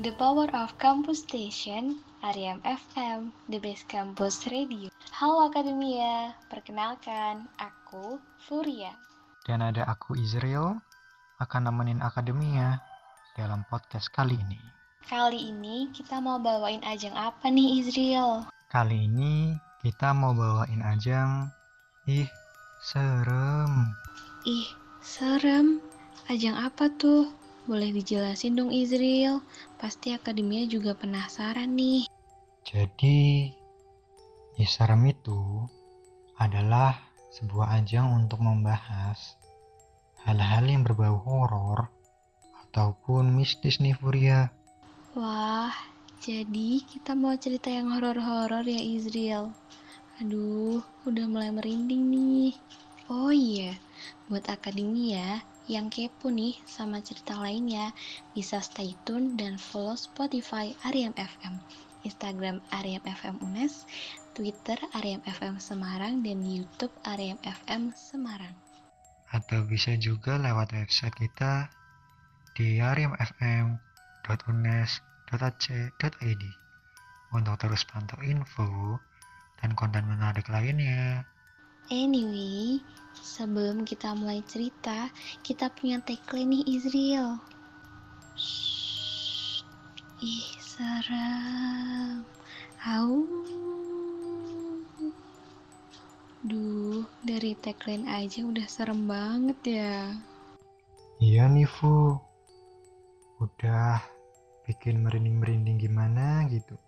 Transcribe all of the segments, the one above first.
The Power of Campus Station, Ariam FM, The Best Campus Radio. Halo Akademia, perkenalkan, aku Furia. Dan ada aku Israel, akan nemenin Akademia dalam podcast kali ini. Kali ini kita mau bawain ajang apa nih Israel? Kali ini kita mau bawain ajang Ih, serem. Ih, serem. Ajang apa tuh? Boleh dijelasin dong Israel? Pasti akademia juga penasaran nih. Jadi, Ih serem itu adalah sebuah ajang untuk membahas hal-hal yang berbau horor ataupun mistis nih Furia. Wah, jadi kita mau cerita yang horor-horor ya Israel. Aduh, udah mulai merinding nih. Oh iya, buat akademia yang kepo nih sama cerita lainnya, bisa stay tune dan follow Spotify Ariam FM, Instagram Ariam FM UNES, Twitter Ariam FM Semarang, dan YouTube Ariam FM Semarang. Atau bisa juga lewat website kita di ariamfm.unes.ac.id untuk terus pantau info dan konten menarik lainnya. Anyway, sebelum kita mulai cerita, kita punya tagline nih Israel. Shh, ih serem. Au. Duh, dari tagline aja udah serem banget ya. Iya nih Fu, udah bikin merinding-merinding gimana gitu.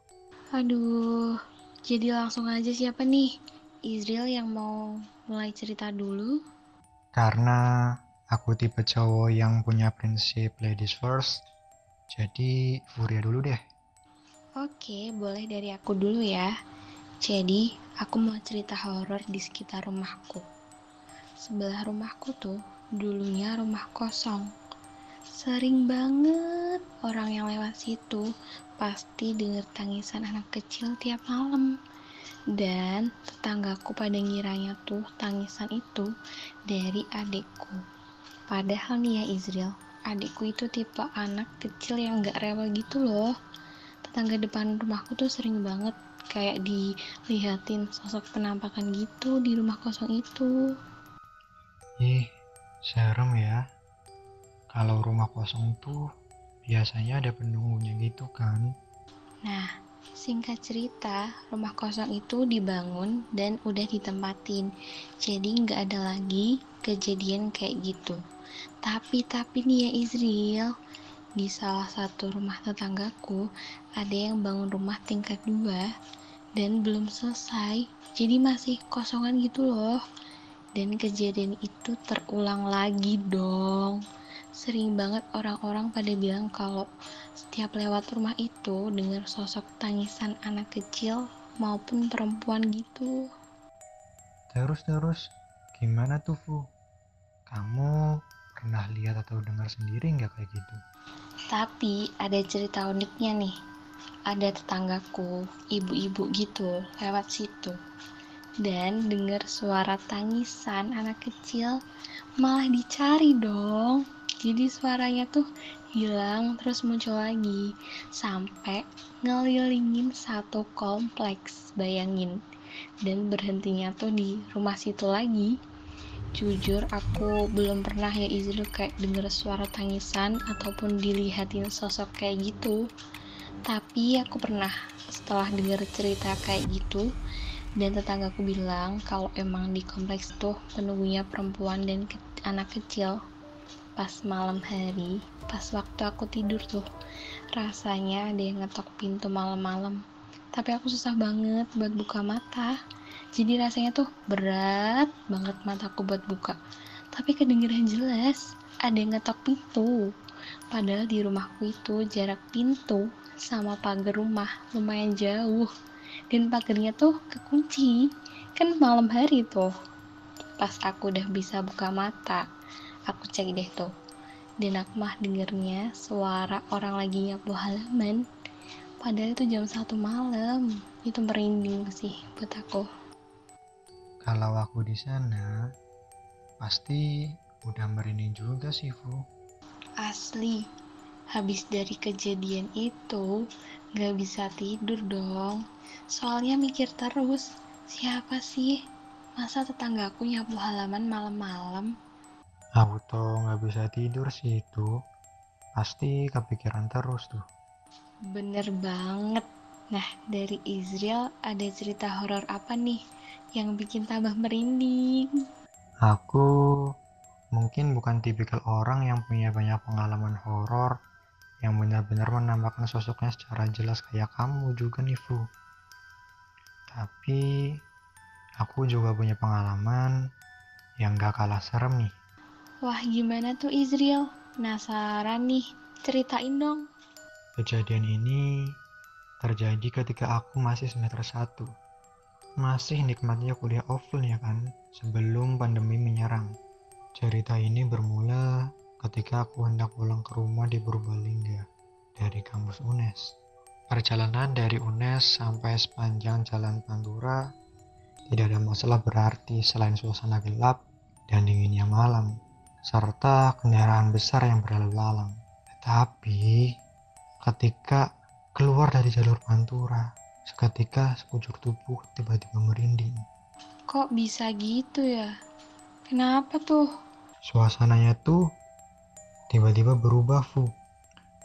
Aduh, jadi langsung aja siapa nih? Israel yang mau mulai cerita dulu? Karena aku tipe cowok yang punya prinsip ladies first, jadi Furia dulu deh. Oke, boleh dari aku dulu ya. Jadi, aku mau cerita horor di sekitar rumahku. Sebelah rumahku tuh dulunya rumah kosong. Sering banget orang yang lewat situ pasti denger tangisan anak kecil tiap malam. Dan tetanggaku pada ngiranya tuh tangisan itu dari adikku. Padahal nih ya Israel, adikku itu tipe anak kecil yang gak rewel gitu loh. Tetangga depan rumahku tuh sering banget kayak dilihatin sosok penampakan gitu di rumah kosong itu. Ih, serem ya. Kalau rumah kosong tuh biasanya ada penunggunya gitu kan. Nah, singkat cerita, rumah kosong itu dibangun dan udah ditempatin. Jadi nggak ada lagi kejadian kayak gitu. Tapi tapi nih ya Israel, di salah satu rumah tetanggaku ada yang bangun rumah tingkat dua dan belum selesai jadi masih kosongan gitu loh dan kejadian itu terulang lagi dong sering banget orang-orang pada bilang kalau setiap lewat rumah itu dengar sosok tangisan anak kecil maupun perempuan gitu Terus-terus, gimana tuh Fu? Kamu pernah lihat atau dengar sendiri nggak kayak gitu? Tapi ada cerita uniknya nih. Ada tetanggaku, ibu-ibu gitu, lewat situ. Dan dengar suara tangisan anak kecil, malah dicari dong. Jadi suaranya tuh hilang terus muncul lagi. Sampai ngelilingin satu kompleks, bayangin. Dan berhentinya tuh di rumah situ lagi. Jujur aku belum pernah ya Izril kayak denger suara tangisan ataupun dilihatin sosok kayak gitu. Tapi aku pernah setelah denger cerita kayak gitu dan tetanggaku bilang kalau emang di kompleks tuh penunggunya perempuan dan ke anak kecil pas malam hari pas waktu aku tidur tuh rasanya ada yang ngetok pintu malam-malam. Tapi aku susah banget buat buka mata. Jadi rasanya tuh berat banget mataku buat buka. Tapi kedengeran jelas ada yang ngetok pintu. Padahal di rumahku itu jarak pintu sama pagar rumah lumayan jauh. Dan pagarnya tuh kekunci. Kan malam hari tuh pas aku udah bisa buka mata aku cek deh tuh dan aku mah dengernya suara orang lagi nyapu halaman padahal itu jam satu malam itu merinding sih buat aku Kalau aku di sana, pasti udah merinding juga sih Fu. asli Habis dari kejadian itu, gak bisa tidur dong. Soalnya mikir terus, siapa sih? Masa tetanggaku nyapu halaman malam-malam? Aku tuh nggak bisa tidur sih itu. Pasti kepikiran terus tuh. Bener banget. Nah, dari Israel ada cerita horor apa nih yang bikin tambah merinding? Aku mungkin bukan tipikal orang yang punya banyak pengalaman horor yang benar-benar menampakkan sosoknya secara jelas kayak kamu juga nih Fu. Tapi aku juga punya pengalaman yang gak kalah serem nih. Wah, gimana tuh Israel? Penasaran nih, ceritain dong. Kejadian ini terjadi ketika aku masih semester 1. Masih nikmatnya kuliah offline ya kan, sebelum pandemi menyerang. Cerita ini bermula ketika aku hendak pulang ke rumah di Purbalingga dari kampus UNES. Perjalanan dari UNES sampai sepanjang jalan Pantura tidak ada masalah berarti selain suasana gelap dan dinginnya malam, serta kendaraan besar yang berlalu lalang. Tetapi ketika keluar dari jalur Pantura, seketika sekujur tubuh tiba-tiba merinding. Kok bisa gitu ya? Kenapa tuh? Suasananya tuh tiba-tiba berubah Fu.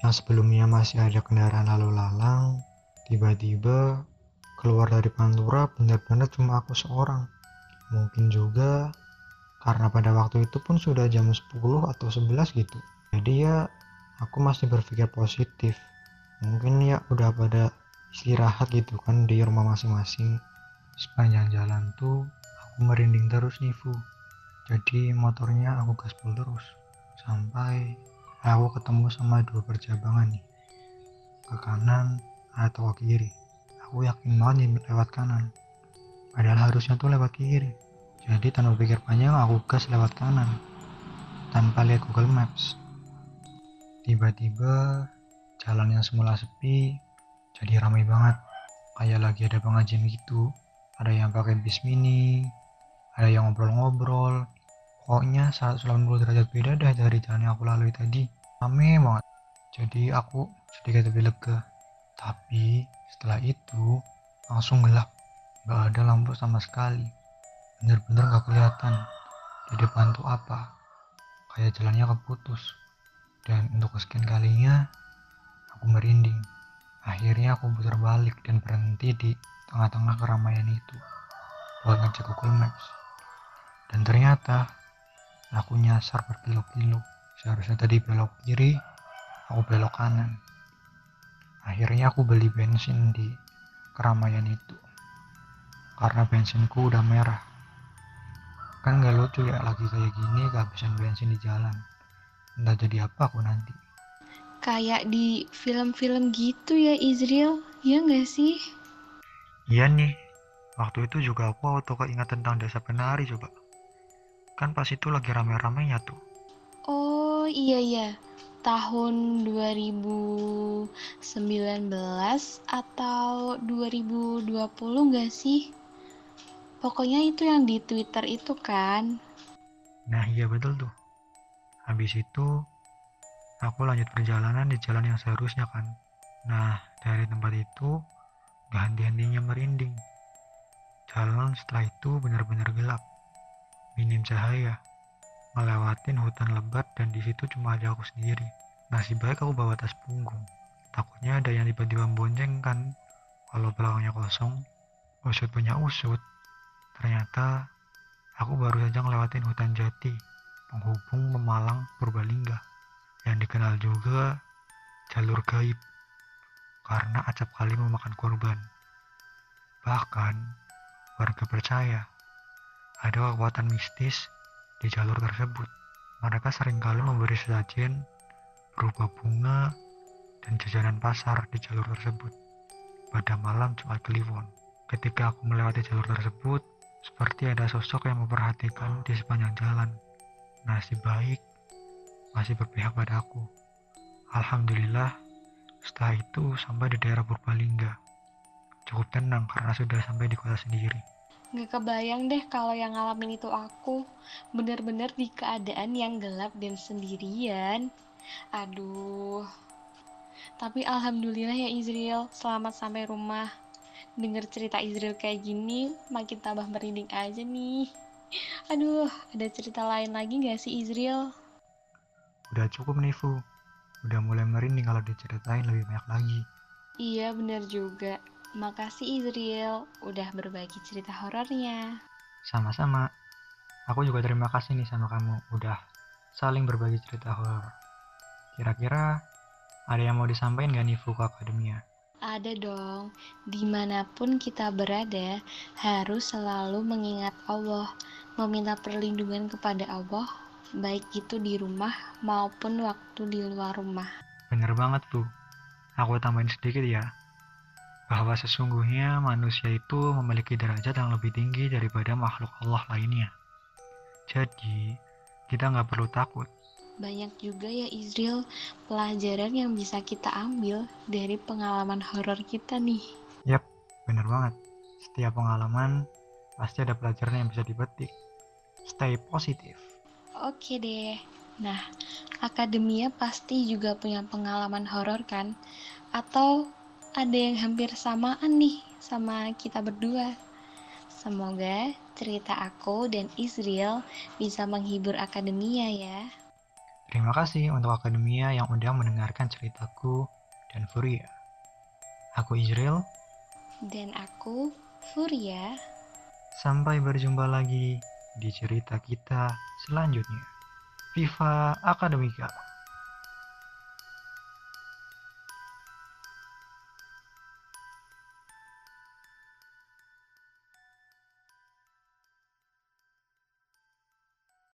Yang sebelumnya masih ada kendaraan lalu lalang, tiba-tiba keluar dari Pantura benar-benar cuma aku seorang. Mungkin juga karena pada waktu itu pun sudah jam 10 atau 11 gitu. Jadi ya aku masih berpikir positif. Mungkin ya udah pada istirahat gitu kan di rumah masing-masing. Sepanjang jalan tuh aku merinding terus nih Fu. Jadi motornya aku gaspol terus sampai aku ketemu sama dua percabangan nih ke kanan atau ke kiri aku yakin banget lewat kanan padahal harusnya tuh lewat kiri jadi tanpa pikir panjang aku gas lewat kanan. Tanpa lihat Google Maps. Tiba-tiba jalan yang semula sepi jadi ramai banget. Kayak lagi ada pengajian gitu. Ada yang pakai bis mini ada yang ngobrol-ngobrol. Pokoknya 180 derajat beda dah dari jalan yang aku lalui tadi. Rame banget. Jadi aku sedikit lebih lega. Tapi setelah itu langsung gelap. Gak ada lampu sama sekali bener-bener gak kelihatan di depan tuh apa kayak jalannya keputus dan untuk kesekian kalinya aku merinding akhirnya aku putar balik dan berhenti di tengah-tengah keramaian itu buat ngecek Google Maps dan ternyata Aku nyasar berkilo-kilo. Seharusnya tadi belok kiri, aku belok kanan. Akhirnya aku beli bensin di keramaian itu. Karena bensinku udah merah. Kan gak lucu ya lagi kayak gini kehabisan bensin di jalan. Entah jadi apa aku nanti. Kayak di film-film gitu ya Israel, ya gak sih? Iya nih, waktu itu juga aku auto keingat tentang desa penari coba. Kan pas itu lagi rame-ramenya tuh. Oh iya iya, tahun 2019 atau 2020 gak sih? Pokoknya itu yang di Twitter itu kan. Nah iya betul tuh. Habis itu aku lanjut perjalanan di jalan yang seharusnya kan. Nah dari tempat itu gak henti-hentinya merinding. Jalan setelah itu benar-benar gelap minim cahaya, melewatin hutan lebat dan di situ cuma ada aku sendiri. Nasib baik aku bawa tas punggung. Takutnya ada yang tiba-tiba bonceng kan, kalau belakangnya kosong. Usut punya usut, ternyata aku baru saja ngelewatin hutan jati, penghubung Pemalang Purbalingga, yang dikenal juga jalur gaib, karena acap kali memakan korban. Bahkan, warga percaya ada kekuatan mistis di jalur tersebut. Mereka sering kali memberi sesajen berupa bunga dan jajanan pasar di jalur tersebut. Pada malam Jumat Kliwon, ketika aku melewati jalur tersebut, seperti ada sosok yang memperhatikan di sepanjang jalan. Nasib baik masih berpihak pada aku. Alhamdulillah, setelah itu sampai di daerah Purbalingga. Cukup tenang karena sudah sampai di kota sendiri. Gak kebayang deh kalau yang ngalamin itu aku bener-bener di keadaan yang gelap dan sendirian. Aduh, Tapi alhamdulillah ya Israel, selamat sampai rumah. Dengar cerita Israel kayak gini, makin tambah merinding aja nih. Aduh, ada cerita lain lagi gak sih Israel? Udah cukup nih Fu. Udah mulai merinding kalau diceritain lebih banyak lagi. Iya bener juga. Makasih Israel udah berbagi cerita horornya. Sama-sama. Aku juga terima kasih nih sama kamu udah saling berbagi cerita horor. Kira-kira ada yang mau disampaikan gak nih Fu ke Akademia? Ada dong, di mana pun kita berada harus selalu mengingat Allah, meminta perlindungan kepada Allah, baik itu di rumah maupun waktu di luar rumah. Bener banget Bu. Aku tambahin sedikit ya. Bahwa sesungguhnya manusia itu memiliki derajat yang lebih tinggi daripada makhluk Allah lainnya. Jadi, kita nggak perlu takut banyak juga ya Israel pelajaran yang bisa kita ambil dari pengalaman horor kita nih. Yap, bener banget. Setiap pengalaman pasti ada pelajaran yang bisa dipetik. Stay positif. Oke deh. Nah, akademia pasti juga punya pengalaman horor kan? Atau ada yang hampir samaan nih sama kita berdua. Semoga cerita aku dan Israel bisa menghibur akademia ya. Terima kasih untuk Akademia yang udah mendengarkan ceritaku dan Furia. Aku Israel. Dan aku Furia. Sampai berjumpa lagi di cerita kita selanjutnya. Viva Akademika.